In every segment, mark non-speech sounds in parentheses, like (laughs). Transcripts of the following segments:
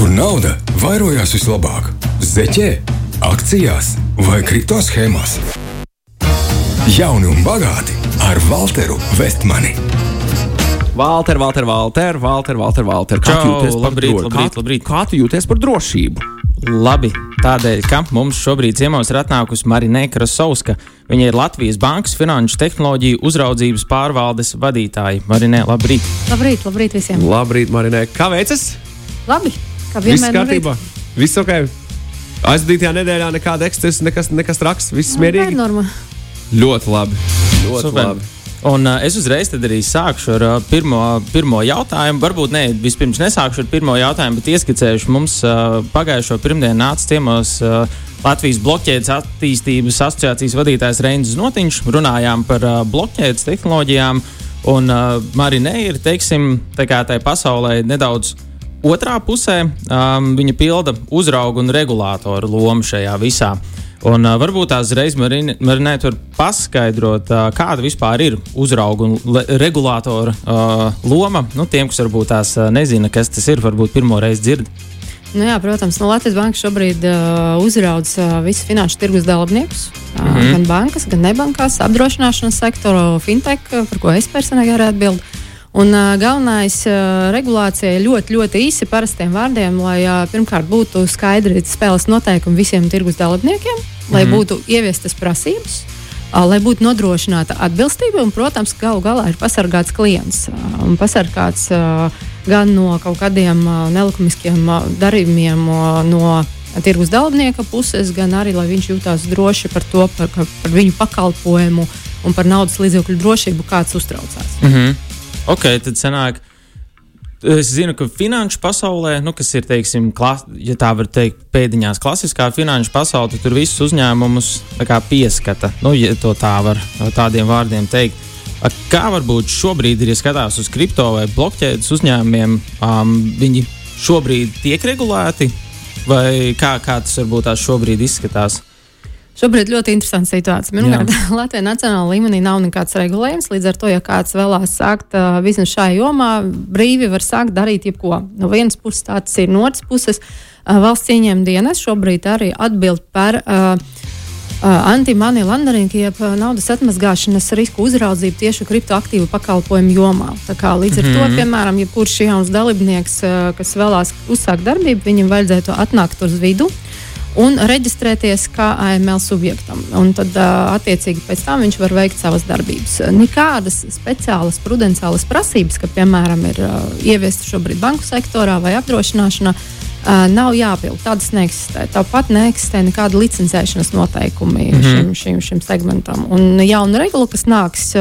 kur nauda vairojās vislabāk - zeķē, akcijās vai kripto schēmās. Jauni un bagāti ar Walteru Vestmani. Valter, Valter, Valter, Valter, Valter, Valter. Kā tu jūties par labrīt, dro- labrīt, kā- labrīt. Kā tu jūties par drošību? Labi, tādēļ, ka mums šobrīd ciemos ir atnākusi Marina Krasovska. Viņa ir Latvijas Bankas finanšu tehnoloģiju uzraudzības pārvaldes vadītāja. Marina, labrīt! Labrīt, labrīt visiem. Labrīt, Marinē. Kā veicas? Labi, kā Viss vienmēr. no kārtībā. Viss ok. Aizdītajā nedēļā nekāda ekscesa, nekas, nekas traks, viss. Tā ir mierīgi. norma. Ļoti labi. Ļoti Super. labi. Un, uh, es uzreiz tad arī sākšu ar uh, pirmo, pirmo jautājumu. Varbūt ne, vispirms nesākšu ar pirmo jautājumu, bet ieskicēšu mums uh, pagājušo pirmdienu nāca ciemos uh, Latvijas blokķēdes attīstības asociācijas vadītājs Reinis Notiņš. Runājām par uh, blokķēdes tehnoloģijām. Un uh, Marinē ir, teiksim, tā kā tai pasaulē nedaudz otrā pusē. Um, viņa pilda uzraugu un regulātoru lomu šajā visā. Un, uh, varbūt tās reizes Marinē var paskaidrot, uh, kāda vispār ir uzrauga un regulātora uh, loma. Nu, tiem, kas varbūt tās uh, nezina, kas tas ir, varbūt pirmo reizi dzird. Nu, jā, protams, no Latvijas bankas šobrīd uh, uzraudzes uh, visus finanšu tirgus dalībniekus. Uh, mm -hmm. Gan bankas, gan nebankās, apdrošināšanas sektoru, fintech, par ko es personīgi arī atbildu. Un uh, galvenais uh, regulācija ļoti, ļoti īsi parastiem vārdiem, lai uh, pirmkārt būtu skaidri spēles noteikumi visiem tirgus dalībniekiem, mm lai būtu ieviestas prasības. Uh, lai būtu nodrošināta atbilstība, un, protams, galu galā ir pasargāts klients. Uh, un pasargāts uh, gan no kaut kādiem uh, nelikumiskiem uh, darījumiem uh, no tirgus dalībnieka puses, gan arī, lai viņš jūtās droši par to, par, par viņu pakalpojumu un par naudas līdzekļu drošību, kāds uztraucās. Mm -hmm. Ok, tad sanāk. Es zinu, ka finanšu pasaulē, nu, kas ir, teiksim, klas, ja tā var teikt, pēdiņās klasiskā finanšu pasaulē, tad tur visus uzņēmumus kā pieskata. Nu, ja to tā var tādiem vārdiem teikt. Kā varbūt šobrīd ir, ja skatās uz kripto vai blokķēdes uzņēmumiem, um, viņi šobrīd tiek regulēti, vai kā, kā tas varbūt tās šobrīd izskatās? Šobrīd ļoti interesanta situācija. Pirmkārt, (laughs) Latvijā nacionālā līmenī nav nekāds regulējums. Līdz ar to, ja kāds vēlās sākt uh, biznesu šajā jomā, brīvi var sākt darīt jebko. No vienas puses tāds ir, no otras puses uh, valsts ieņēmuma dienas šobrīd arī atbild par. Uh, Uh, Anti-money laundering, jeb uh, naudas atmazgāšanas risku uzraudzību tieši kriptoaktīvu pakalpojumu jomā. Tā līdz ar mm -hmm. to, piemēram, jebkurš jauns dalībnieks, uh, kas vēlās uzsākt darbību, viņam vajadzētu atnākt uz vidu un reģistrēties kā AML subjektam. Un tad, attiecīgi, pēc tam viņš var veikt savas darbības. Nekādas speciālas prudenciālas prasības, ka, piemēram, ir ieviestas šobrīd banku sektorā vai apdrošināšanā, nav jāpild. Tādas neeksistē. Tāpat neeksistē nekāda licencēšanas noteikumi mm -hmm. šim, šim, šim segmentam. Un jauna regula, kas nāks.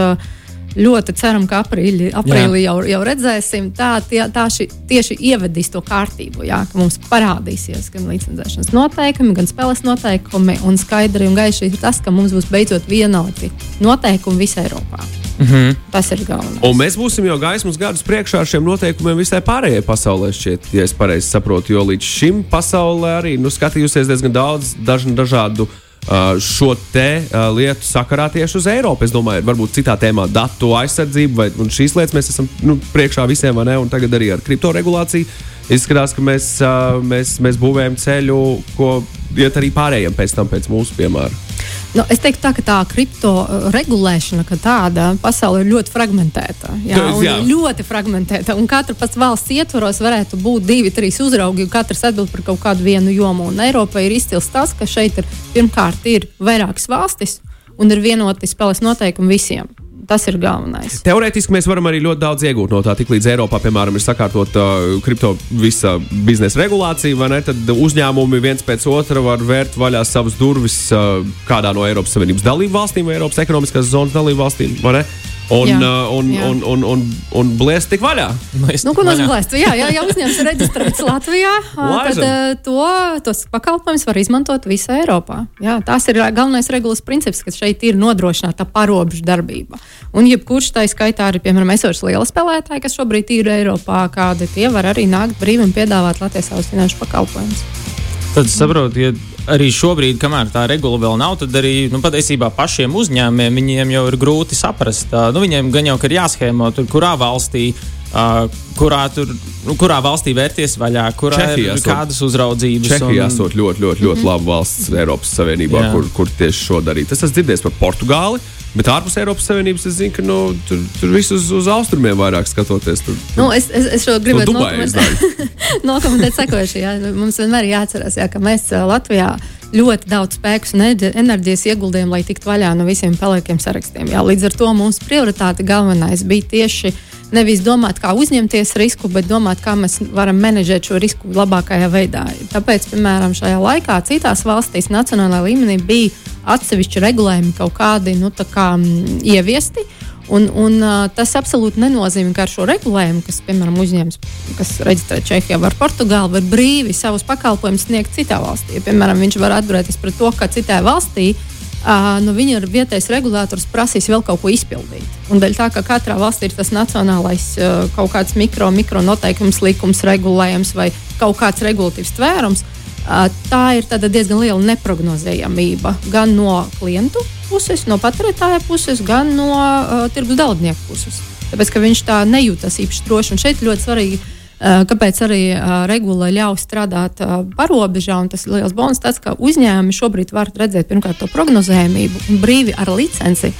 Ļoti ceram, ka aprīlī, aprīlī jau, jau redzēsim, tā, tie, tā ši, tieši ievedīs to kārtību. Jā, ka mums parādīsies gan licencēšanas noteikumi, gan spēles noteikumi. Un skaidri un gaiši ir tas, ka mums būs beidzot vienoti noteikumi visā Eiropā. Mm -hmm. Tas ir galvenais. Un mēs būsim jau gaismas gadus priekšā ar šiem noteikumiem visai pārējai pasaulē, šķiet, ja es pareizi saprotu. Jo līdz šim pasaulē arī nu, skatījusies diezgan daudz dažādu. Uh, šo te uh, lietu sakarā tieši uz Eiropu. Es domāju, varbūt citā tēmā datu aizsardzība, vai šīs lietas mēs esam nu, priekšā visiem, vai ne? Un tagad arī ar kriptoregulāciju izskatās, ka mēs, uh, mēs, mēs būvējam ceļu, ko iet arī pārējiem pēc tam, pēc mūsu piemēra. Nu, es teiktu, tā, ka tā kripto uh, regulēšana, ka tāda pasaule ir ļoti fragmentēta. Jā, Tas, jā. ļoti fragmentēta. Un katra pats valsts ietvaros varētu būt divi, trīs uzraugi, un katrs atbild par kaut kādu vienu jomu. Un Eiropai ir izcils tas, ka šeit ir pirmkārt ir vairākas valstis un ir vienoti spēles noteikumi visiem. Tas ir galvenais. Teorētiski mēs varam arī ļoti daudz iegūt no tā, tiklīdz Eiropā, piemēram, ir sakārtota uh, kripto visa biznesa regulācija, vai ne? Tad uzņēmumi viens pēc otra var vērt vaļā savas durvis uh, kādā no Eiropas Savienības dalību valstīm vai Eiropas ekonomiskās zonas dalību valstīm? Un, uh, un, jā. un, un, un, un blēst tik vaļā. Nu, ko nozīmē blēst? Jā, jā, ja uzņēmums ir reģistrēts Latvijā, ā, tad to, tos pakalpojumus var izmantot visā Eiropā. Jā, tas ir galvenais regulas princips, ka šeit ir nodrošināta parobežu darbība. Un jebkurš tā skaitā arī, piemēram, esošs liela spēlētāji, kas šobrīd ir Eiropā, kādi tie var arī nākt brīvi un piedāvāt Latvijas savus finanšu pakalpojumus. Tad saprotu, ja arī šobrīd, kamēr tā regula vēl nav, tad arī nu, patiesībā pašiem uzņēmumiem viņiem jau ir grūti saprast. Tā, nu, viņiem gan jau ir jāschēmo, tur, kurā valstī Uh, kurā, tur, nu, kurā valstī vērties vaļā, kurā Čehijā ir kādas uzraudzības. Čehija un- esot ļoti, ļoti, ļoti laba valsts Eiropas Savienībā, Jā. kur, kur tieši šo darīt. Es esmu dzirdējis par Portugāli. Bet ārpus Eiropas Savienības es zinu, ka nu, tur, tur viss uz, uz austrumiem vairāk skatoties. Tur, tur, Nu, es, es, es šo no gribētu daru. nokomentēt sekojuši. Jā. Mums vienmēr ir jāatcerās, jā, ka mēs Latvijā ļoti daudz spēkus un enerģijas ieguldījām, lai tiktu vaļā no visiem pelēkiem sarakstiem. Jā. Līdz ar to mūsu prioritāte galvenais bija tieši nevis domāt, kā uzņemties risku, bet domāt, kā mēs varam menedžēt šo risku labākajā veidā. Tāpēc, piemēram, šajā laikā citās valstīs nacionālajā līmenī bija atsevišķi regulējumi kaut kādi nu, kā, mm, ieviesti. Un, un, uh, tas absolūti nenozīmē, ka ar šo regulējumu, kas, piemēram, uzņēmums, kas reģistrē Čehijā vai Portugālē, var brīvi savus pakalpojumus sniegt citā valstī. Ja, piemēram, viņš var atturēties pret to, ka citā valstī uh, nu, viņa ir vietējais regulators prasīs vēl kaut ko izpildīt. Un dēļ tā, ka katrā valstī ir tas nacionālais uh, kaut kāds mikro, mikro noteikums, likums, regulējums vai kaut kāds regulatīvs tvērums, uh, tā ir diezgan liela neparedzējamība gan no klientu puses, no patērētāja puses, gan no uh, tirgus dalībnieku puses. Tāpēc, ka viņš tā nejūtas īpaši droši. Un šeit ļoti svarīgi, uh, kāpēc arī uh, regula ļauj strādāt uh, parobežā. un Tas ir liels bonus, tas, ka uzņēmumi šobrīd var redzēt pirmkārt to prognozējumību un brīvi ar licenci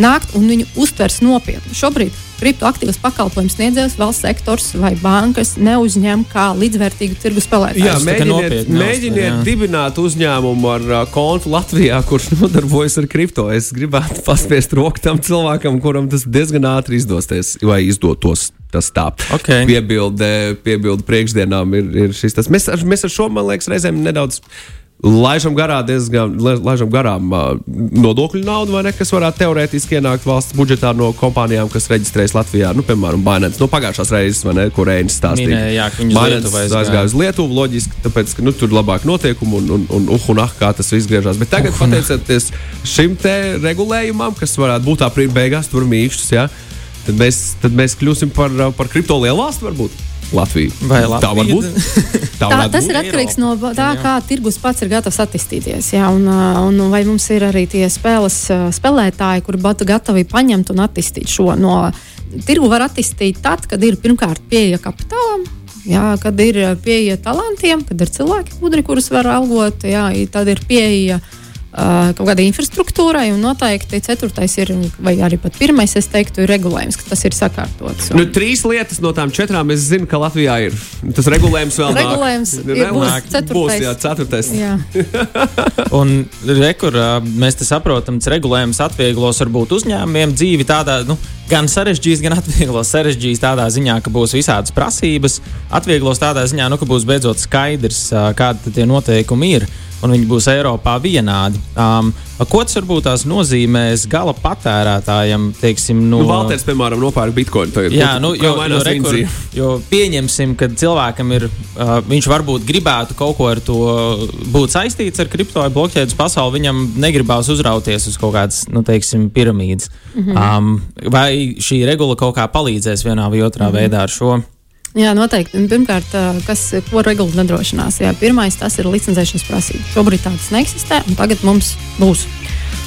nākt un viņu uztvers nopietni. Šobrīd kriptoaktīvas pakalpojumu sniedzējs, valsts sektors vai bankas neuzņem kā līdzvērtīgu tirgu spēlētāju. Jā, mēģiniet, mēģiniet jā. dibināt uzņēmumu ar uh, kontu Latvijā, kurš (laughs) nodarbojas ar kripto. Es gribētu (laughs) paspiest roku tam cilvēkam, kuram tas diezgan ātri izdosies, vai izdotos. Tas tā. Ok. Piebilde, piebilde priekšdienām ir, ir šis. Tas. Mēs, ar- mēs ar šo, man liekas, reizēm nedaudz. Laižam, garā diezgan, la- laižam garām uh, nodokļu naudu, vai ne, kas varētu teorētiski ienākt valsts budžetā no kompānijām, kas reģistrējas Latvijā. Nu, piemēram, Bainants no pagājušās reizes, vai ne, kur Reinis stāstīja. Lietuvu aizgāja. uz Lietuvu, loģiski, tāpēc, ka nu, tur ir labāk noteikumi un, un, un, uh, un ah, kā tas viss griežās. Bet tagad, pateicoties šim te regulējumam, kas varētu būt aprīļa beigās, tur mīkšķis, ja, tad, mēs, tad mēs kļūsim par, uh, par kripto lielu valsti, varbūt Latviju. Vai Tā var Latvija? būt. (laughs) Tā Tā, tas būt. ir atkarīgs no tā, kā tirgus pats ir gatavs attīstīties. Jā, un, un vai mums ir arī tie spēles spēlētāji, kuri būtu gatavi paņemt un attīstīt šo no tirgu. Var attīstīt tad, kad ir pirmkārt pieeja kapitālam. Jā, kad ir pieeja talantiem, kad ir cilvēki, gudri, kurus var algot, jā, tad ir pieeja uh, kaut kādai infrastruktūrai, un noteikti ceturtais ir, vai arī pat pirmais, es teiktu, ir regulējums, ka tas ir sakārtots. Un, Nu, trīs lietas no tām četrām es zinu, ka Latvijā ir. Tas regulējums vēl nāk. Regulējums (laughs) ir- Vēl būs nāk. ceturtais. Būs, jā, ceturtais. jā. (laughs) Un rekur, mēs te saprotam, ka regulējums atvieglos varbūt uzņēmumiem dzīvi tādā, nu, gan sarežģījis, gan atvieglos sarežģījis tādā ziņā, ka būs visādas prasības. Atvieglos tādā ziņā, nu, ka būs beidzot skaidrs, kādi tie noteikumi ir. Un viņi būs Eiropā vienādi. Um, ko tas varbūt tās nozīmēs gala patērētājam? Teiksim, no, Nu, Valters, piemēram, nopērk bitkoinu. Tagad. Jā, nu, jo, jo, rekur, jo pieņemsim, ka cilvēkam ir, uh, viņš varbūt gribētu kaut ko ar to būt saistīts ar kripto vai blokķēdes pasauli, viņam negribās uzrauties uz kaut kādas, nu, teiksim, piramīdas. Mm. -hmm. um, vai šī regula kaut kā palīdzēs vienā vai otrā mm -hmm. veidā ar šo? Jā, noteikti. Pirmkārt, kas, ko regula nodrošinās? Jā, pirmais tas ir licencēšanas prasības. Šobrīd tādas neeksistē, un tagad mums būs.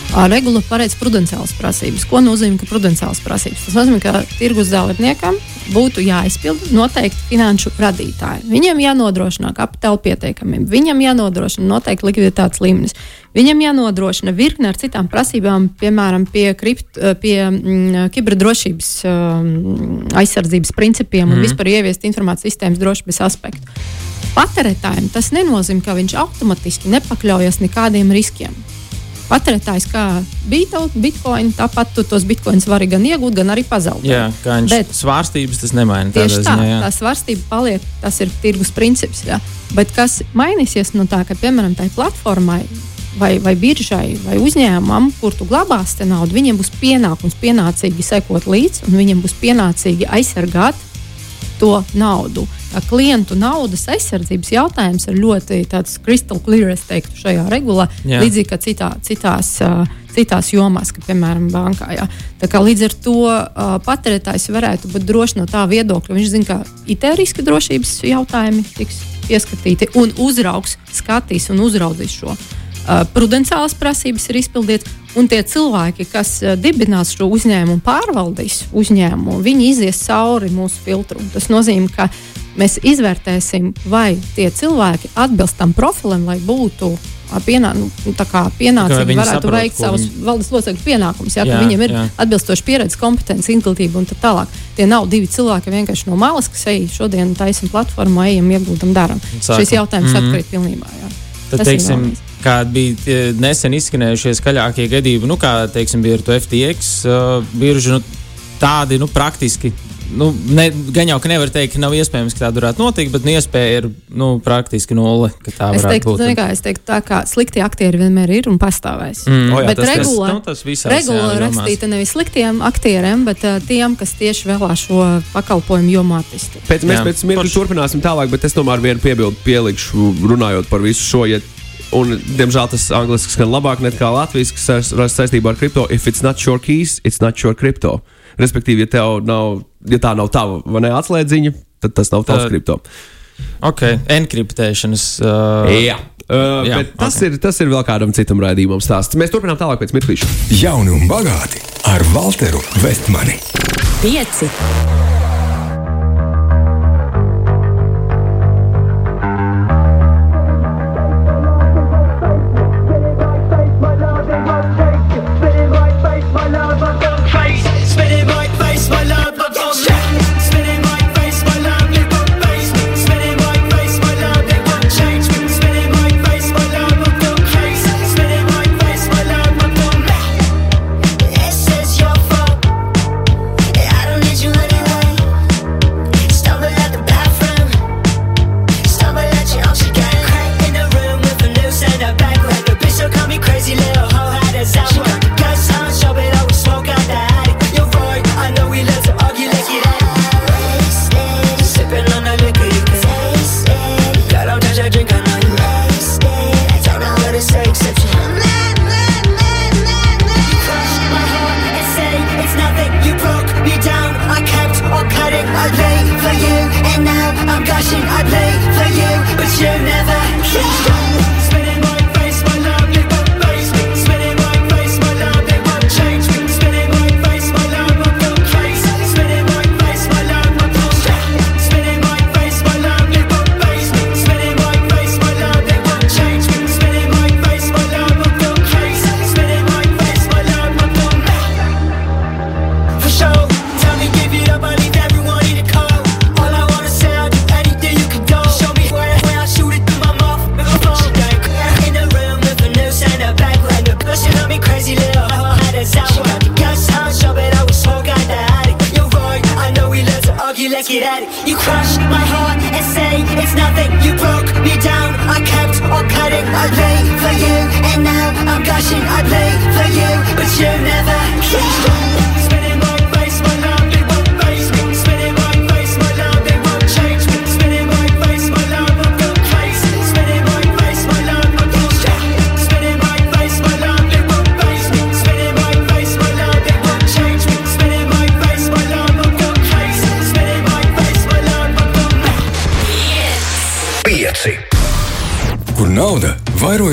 Regula paredz prudenciālas prasības. Ko nozīmē prudenciālas prasības? Tas nozīmē, ka tirgus dalībniekam būtu jāizpilda noteikti finanšu radītāji. Viņam jānodrošina kapitāla pieteikamība, viņam jānodrošina noteikti likviditātes līmenis, viņam jānodrošina virkne ar citām prasībām, piemēram, pie, kript, pie mm, kiberdrošības um, aizsardzības principiem mm. un vispār ieviest informācijas sistēmas drošības aspektu. Patērētājiem tas nenozīmē, ka viņš automātiski nepakļaujas nekādiem riskiem. Patērētājs kā bija bitkoini, tāpat tu tos bitkoinus vari gan iegūt, gan arī pazaudēt. Jā, kā viņš Bet- svārstības tas nemaina. Tieši tā, ziņā, tā svārstība paliek, tas ir tirgus princips. Jā. Bet kas mainīsies no tā, ka, piemēram, tai platformai vai, vai biržai vai uzņēmumam, kur tu glabāsi naudu, viņiem būs pienākums pienācīgi sekot līdzi un viņiem būs pienācīgi aizsargāt to naudu. Tā klientu naudas aizsardzības jautājums ir ļoti crystal clear, es teiktu, šajā regulā. Jā. Līdzīgi kā citā, citās, citās jomās, kā piemēram bankā. Jā. Tā kā līdz ar to uh, patērētājs varētu būt drošs no tā viedokļa. Viņš zina, ka IT riska drošības jautājumi tiks pieskatīti un uzraugs skatīs un uzraudzīs šo. uh, prudenciālas prasības ir izpildītas, un tie cilvēki, kas uh, dibinās šo uzņēmumu, pārvaldīs uzņēmumu, viņi izies cauri mūsu filtru. Tas nozīmē, ka mēs izvērtēsim, vai tie cilvēki atbilst tam profilam, lai būtu pienā, nu, pienācīgi varētu saprot, veikt savus viņi... valdes locekļu pienākumus. Jā, jā, viņiem ir jā. atbilstoši pieredze, kompetence, izglītība un tā tālāk. Tie nav divi cilvēki vienkārši no malas, kas ej šodien taisam platformu, ejam, ieguldam, daram. Sākam. Šis jautājums mm -hmm. atkrīt pilnībā. Jā. Tad, Tas teiksim, kādi bija nesen izskanējušie skaļākie gadījumi, nu, kā teiksim, bija ar to FTX uh, biržu, nu, tādi nu, praktiski nu, ne, gan jau, ka nevar teikt, ka nav iespējams, ka tā varētu notikt, bet nu, iespēja ir nu, praktiski nulle. Es teiktu, būt. Kā, es teiktu, tā kā slikti aktieri vienmēr ir un pastāvēs. Mm. O, jā, bet tas, nu, rakstīta nevis sliktiem aktieriem, bet uh, tiem, kas tieši vēlā šo pakalpojumu jomu attīstīt. Pēc, mēs jā. pēc mirkļa turpināsim tālāk, bet es tomēr vienu piebildu pielikšu, runājot par visu šo. Ja Un, diemžēl tas angļuiski skan labāk nekā latvijas, kas saistībā ar kripto. If it's not your keys, it's not your crypto. Respektīvi, ja, nav, ja tā nav tava ne, atslēdziņa, tad tas nav tavs uh, kripto. Ok, enkriptēšanas. Uh, jā. Uh, jā, tas, okay. ir, tas ir vēl kādam citam raidījumam stāsts. Mēs turpinām tālāk pēc mirklīša. Jauni un bagāti ar Walteru Vestmani. Pieci.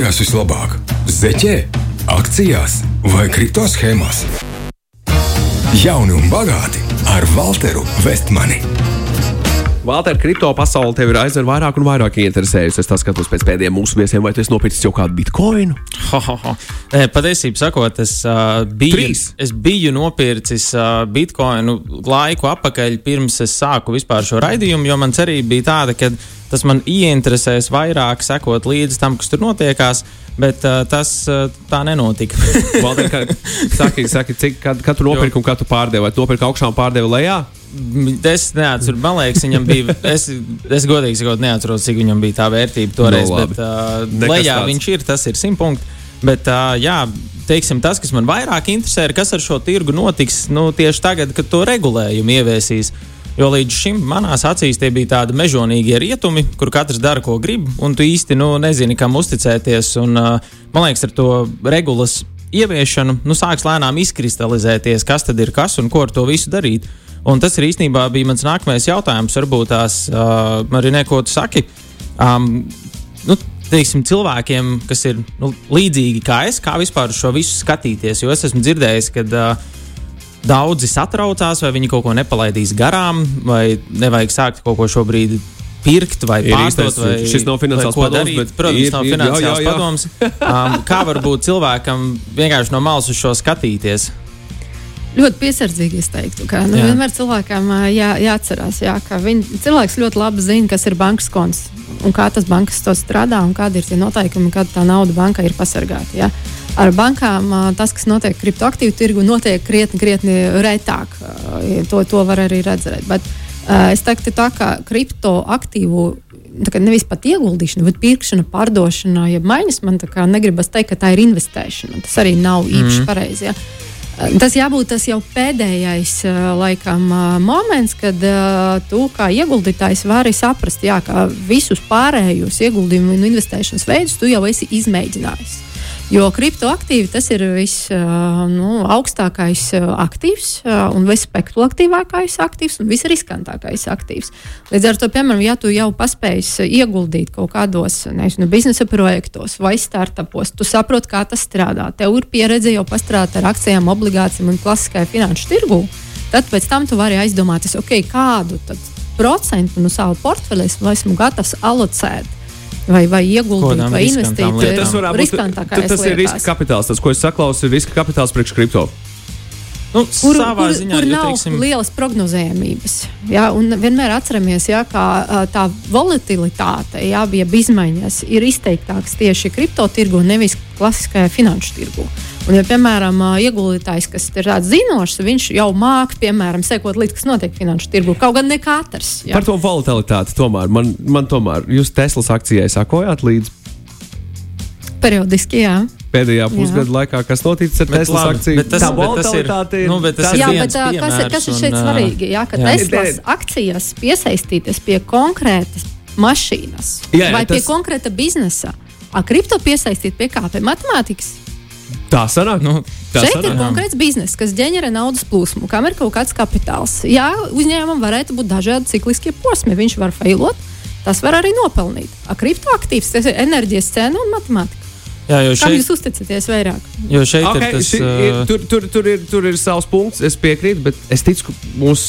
Kas vislabāk? Zeķē, akcijās vai kripto schēmās? Jauni un bagāti ar Walteru Vestmani. Valter, kripto pasaule tev ir aizvien vairāk un vairāk interesējusi. Es skatos pēc pēdējiem mūsu viesiem, vai tu esi nopircis jau kādu bitkoinu? Ho. Patiesībā sakot, es, uh, biju, Trīs. es biju nopircis uh, bitkoinu laiku atpakaļ, pirms es sāku vispār šo raidījumu, jo man cerība bija tāda, ka tas man ieinteresēs vairāk sekot līdzi tam, kas tur notiekās. Bet uh, tas uh, tā nenotika. (laughs) Valder, kā, saki, saki, cik, kad, kad tu nopirki un kad tu pārdevi? Vai tu nopirki augšā un pārdevi lejā? Es neatceros, man liekas, viņam bija. (laughs) Es, es godīgi sakot, neatceros, cik viņam bija tā vērtība toreiz. No, nu, bet uh, lejā tāds. viņš ir, tas ir simt punkti. Bet, uh, jā, teiksim, tas, kas man vairāk interesē, ir, kas ar šo tirgu notiks nu, tieši tagad, kad to regulējumu ieviesīs. Uh, Jo līdz šim manās acīs tie bija tādi mežonīgie rietumi, kur katrs dara, ko grib, un tu īsti nu, nezini, kam uzticēties. Un, man liekas, ar to regulas ieviešanu nu, sāks lēnām izkristalizēties, kas tad ir kas un ko ar to visu darīt. Un tas ir īstenībā bija mans nākamais jautājums. Varbūt tās, uh, Marinē, ko tu saki? Um, nu, teiksim, cilvēkiem, kas ir nu, līdzīgi kā es, kā vispār šo visu skatīties. Jo es esmu dzirdējis, ka uh, daudzi satraucās, vai viņi kaut ko nepalaidīs garām, vai nevajag sākt kaut ko šobrīd. Pirkt vai Ir pārdot, īstais, vai šis nav finansiāls padoms, bet Protams, ir- nav ir- jā, finansiāls jā, jā. padoms. Um, kā var būt cilvēkam vienkārši no malas uz šo skatīties? Ļoti piesardzīgi es teiktu, ka nu, Jā. vienmēr cilvēkam jā, jāatcerās, jā, ka viņ, cilvēks ļoti labi zina, kas ir bankas konts un kā tas bankas to strādā un kādi ir tie noteikumi, kāda tā nauda bankai ir pasargāta. Jā. Ar bankām tas, kas notiek kriptoaktīvu tirgu, notiek krietni, krietni retāk. To, to var arī redzēt. Bet, es teiktu, tā kā kriptoaktīvu nevis pat ieguldīšana, bet pirkšana, pārdošana, ja maiņas man negribas teikt, ka tā ir investēšana. Tas arī nav īpaši mm. pareizi. Ja. Tas jābūt tas jau pēdējais laikam, moments, kad tu kā ieguldītājs vari saprast, jā, ka visus pārējos ieguldījumu un investēšanas veidus tu jau esi izmēģinājis. Jo kriptoaktīvi tas ir visaugstākais nu, aktīvs un vispekulatīvākais aktīvs un visriskantākais aktīvs. Līdz ar to, piemēram, ja tu jau paspēji ieguldīt kaut kādos nezinu, biznesa projektos vai startupos, tu saproti, kā tas strādā. Tev ir pieredze jau pastrādāt ar akcijām, obligācijām un klasiskajā finanšu tirgū. Tad pēc tam tu vari aizdomāties, okay, kādu procentu no sava portfeļa es esmu gatavs alocēt. Vai, vai ieguldīt, Kodām vai investēt. lietām. Tas būt riskantākais tas ir riska kapitāls. Tas, ko es saklausu, ir riska kapitāls priekš kripto. Nu, kur, savā kur, ziņā, kur nav teiksim, lielas prognozējumības. Un vienmēr atceramies, jā, ka tā volatilitāte, jā, jeb izmaiņas ir izteiktākas tieši kripto tirgu, nevis klasiskajā finanšu tirgu. Un, ja, piemēram, ieguldītājs, kas ir tāds zinošs, viņš jau māca, piemēram, sekot līdzi, kas notiek finanšu tirgu. Kaut gan ne katrs. jā. Par to volatilitāti tomēr. Man, man tomēr, jūs Teslas akcijai sakojāt līdzi Periodiski, jā. Pēdējā pusgada laikā, kas noticis ar Teslas akciju. bet tas- Tā bet tas ir- volatilitāte ir. nu, bet tas ir Jā, viens bet ā, kas, ir, kas ir piemērs, šeit un, svarīgi? Jā, ka jā. Teslas akcijas piesaistītas pie konkrētas mašīnas Jā, jā, vai pie tas- konkrēta biznesa. A kripto piesaistīt pie kā? Pie matemātikas. Tā sanāk. Nu, tā Šeit ir sanāk. konkrēts bizness, kas ģenerē naudas plūsmu, kam ir kaut kāds kapitāls. Jā, uzņēmumam varētu būt dažādi cikliskie posmi. Viņš var failot, tas var arī nopelnīt. A kriptoaktīvs, tas ir enerģijas cena un matemātika. Jā, jo Kam šeit, jūs uzticaties vairāk? jo šeit Okay, ir tas. ši, ir, tur, tur, tur, ir, tur ir savs punkts, es piekrītu, bet es ticu, ka mums,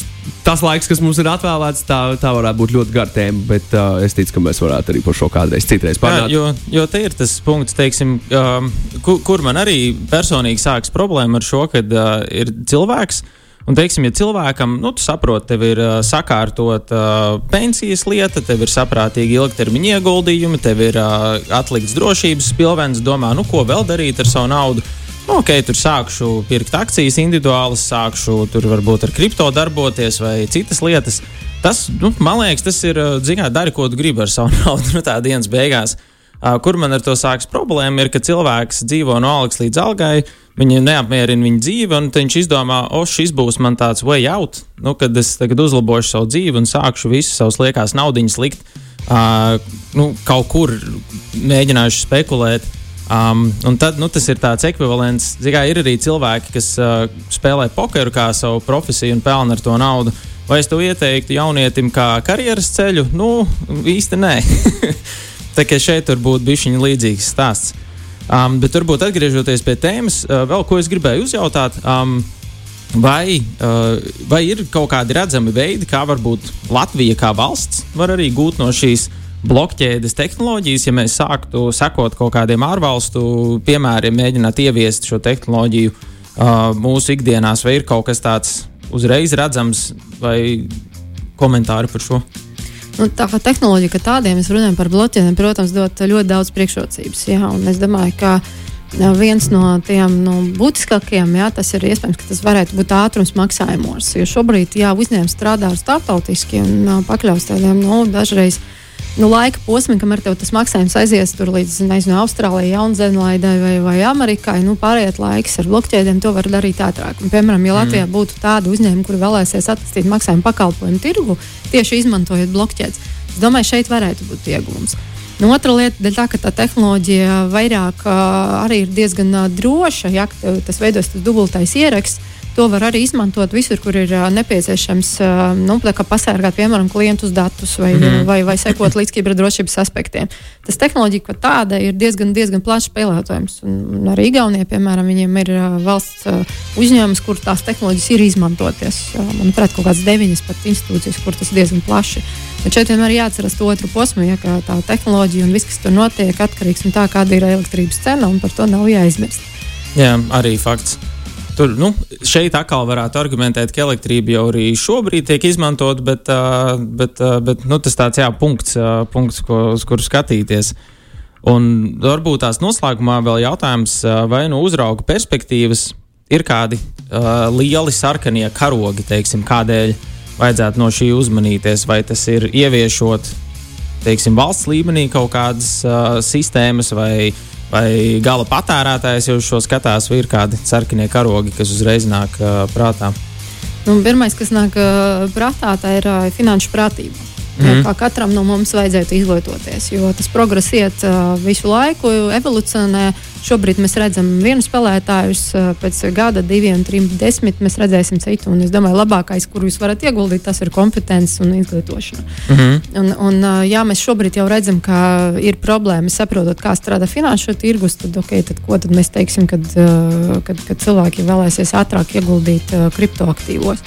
tas laiks, kas mums ir atvēlēts, tā, tā varētu būt ļoti gara tēma. Bet uh, es ticu, ka mēs varētu arī par šo kādreiz citreiz parunāt. jo, jo te ir tas punkts, teiksim, um, kur, kur man arī personīgi sākas problēma ar šo, kad uh, ir cilvēks. Un, teiksim, ja cilvēkam, nu, tu saproti, tev ir uh, sakārtot uh, pensijas lieta, tev ir saprātīgi ilgtermiņa ieguldījumi, tev ir uh, atlikts drošības pilvens, domā, nu, ko vēl darīt ar savu naudu. Nu, ok, tur sākšu pirkt akcijas individuālas, sākšu tur varbūt ar kripto darboties vai citas lietas. Tas, nu, man liekas, tas ir, uh, zināt, dari, ko tu gribi ar savu (laughs) naudu, nu, tā dienas beigās. Uh, kur man ar to sākas problēma, ir, ka cilvēks dzīvo no algas līdz algai, viņu neapmierina viņa dzīve, un viņš izdomā, o, šis būs man tāds way out, nu, kad es tagad uzlabošu savu dzīvi un sākšu visu savus liekās naudiņas likt uh, nu, kaut kur, mēģināšu spekulēt. Um, un tad nu, tas ir tāds ekvivalents. Zikā, ir arī cilvēki, kas uh, spēlē pokeru kā savu profesiju un pelna ar to naudu. Vai es to ieteiktu jaunietim kā karjeras ceļu? Nu, īsti nē. (laughs) Tā kā šeit var būt bijis līdzīgs stāsts. Um, bet varbūt atgriežoties pie tēmas, uh, vēl ko es gribēju uzjautāt. Um, Vai, uh, vai ir kaut kādi redzami veidi, kā varbūt Latvija kā valsts var arī gūt no šīs blokķēdes tehnoloģijas, ja mēs sāktu sekot kaut kādiem ārvalstu piemēriem, mēģināt ieviest šo tehnoloģiju uh, mūsu ikdienās, vai ir kaut kas tāds uzreiz redzams, vai komentāri par šo? Nu, tā kā tehnoloģija, ka tādiem mēs runājam par bloķiem, protams, dod ļoti daudz priekšrocības. Jā, es domāju, ka viens no tiem nu, būtiskākajiem, jā, tas ir iespējams, ka tas varētu būt ātrums maksājumos. Jo šobrīd jā, uzņēmums strādā ar starptautiski un uh, pakļaus tādiem nu, dažreiz. Nu, laika posmam, kamēr tas maksājums aizies tur līdz nezinu, Austrālijai, Jaunzēlandai vai, vai Amerikai, nu, pārējais laiks ar blokķēdēm to var darīt ātrāk. Un, piemēram, ja Latvijā mm. būtu tāda uzņēmuma, kuri vēlēsies attīstīt maksājumu pakalpojumu tirgu, tieši izmantojot blokķēdes, es domāju, šeit varētu būt iegūms. Nu, otra lieta ir tā, ka tā tehnoloģija vairāk uh, arī ir diezgan uh, droša. Ja tas veidos tas dubultais ieraksts, To var arī izmantot visur, kur ir nepieciešams nu, pasargāt, piemēram, klientus datus vai, mm vai, vai sekot (laughs) līdz kiberdrošības aspektiem. Tas tehnoloģija kā tāda ir diezgan, diezgan plaši pielietojams. Un, arī Igaunijā, piemēram, viņiem ir valsts uzņēmums, kur tās tehnoloģijas ir izmantoties. Uh, manuprāt, kaut kādas deviņas pat institūcijas, kur tas diezgan plaši. Bet šeit vienmēr jāatcerās to otru posmu, ja tā tehnoloģija un viss, kas tur notiek, atkarīgs no tā, kāda ir elektrības cena, un par to nav jāizmirst. Jā, arī fakts. Tur, nu, šeit atkal varētu argumentēt, ka elektrība jau arī šobrīd tiek izmantota, bet, bet, bet nu, tas tāds jā, punkts, punkts ko, uz kuru skatīties. Un varbūt tās noslēgumā vēl jautājums, vai no uzrauga perspektīvas ir kādi uh, lieli sarkanie karogi, teiksim, kādēļ vajadzētu no šī uzmanīties, vai tas ir ieviešot teiksim, valsts līmenī kaut kādas uh, sistēmas vai Vai gala patērētājs jau šo skatās, vai ir kādi sarkanie karogi, kas uzreiz nāk uh, prātā? Nu, pirmais, kas nāk uh, prātā, tā ir uh, finanšu prātība. Mm. Kā katram no mums vajadzētu izglītoties, jo tas progress iet uh, visu laiku, evolūcionē. Šobrīd mēs redzam vienu spēlētāju, pēc gada, diviem, trim, desmit mēs redzēsim citu. Un es domāju, labākais, kur jūs varat ieguldīt, tas ir kompetence un izglītošana. Mm -hmm. un, un, jā, mēs šobrīd jau redzam, ka ir problēmas saprotot, kā strādā finanšu tirgus. Tad, okay, tad ko tad mēs teiksim, kad, kad, kad cilvēki vēlēsies ātrāk ieguldīt kriptoaktīvos?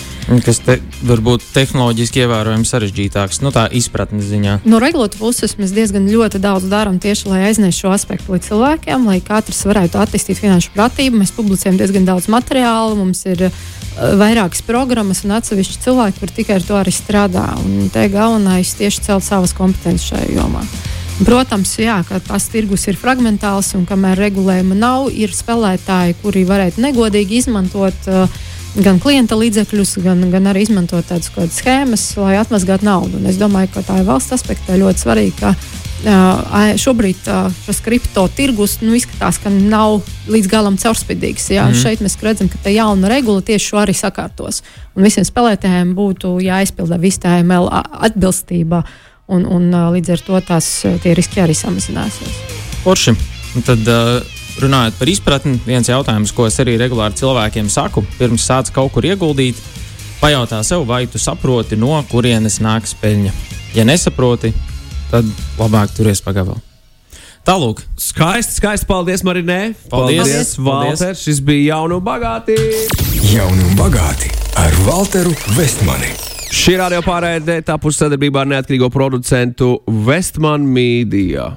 Kas te, varbūt tehnoloģiski ievērojami sarežģītāks, nu tā izpratnes ziņā. No regulātu puses mēs diezgan daudz darām tieši, lai aiznestu šo aspektu līdz cilvēkiem, lai katrs katrs varētu attīstīt finanšu pratību. Mēs publicējam diezgan daudz materiālu, mums ir uh, vairākas programmas un atsevišķi cilvēki, kur tikai ar to arī strādā. Un te galvenais tieši celt savas kompetences šajā jomā. Protams, jā, ka tas tirgus ir fragmentāls un kamēr regulējuma nav, ir spēlētāji, kuri varētu negodīgi izmantot uh, gan klienta līdzekļus, gan, gan arī izmantot tādas schēmas, lai atmazgātu naudu. Un es domāju, ka tā ir valsts aspektā ļoti svarīga šobrīd šis kripto tirgus nu, izskatās, ka nav līdz galam caurspīdīgs. Jā. Mm. Šeit mēs redzam, ka tā jauna regula tieši šo arī sakārtos. Un visiem spēlētājiem būtu jāizpilda visa tā ML atbilstība, un, un līdz ar to tās riski arī samazināsies. Porši. Tad, uh, runājot par izpratni, viens jautājums, ko es arī regulāri cilvēkiem saku, pirms sāc kaut kur ieguldīt, pajautā sev, vai tu saproti, no kurienes nāks peļņa. Ja nesaproti, tad labāk turies pagabalā. Tālāk. Skaisti, skaisti. Paldies, Marinē. Paldies, paldies Valter. Šis bija jauni un bagāti. Jauni un bagāti ar Walteru Vestmani. Šī radio pārējai tapusi sadarbībā ar neatkarīgo producentu Westman Media.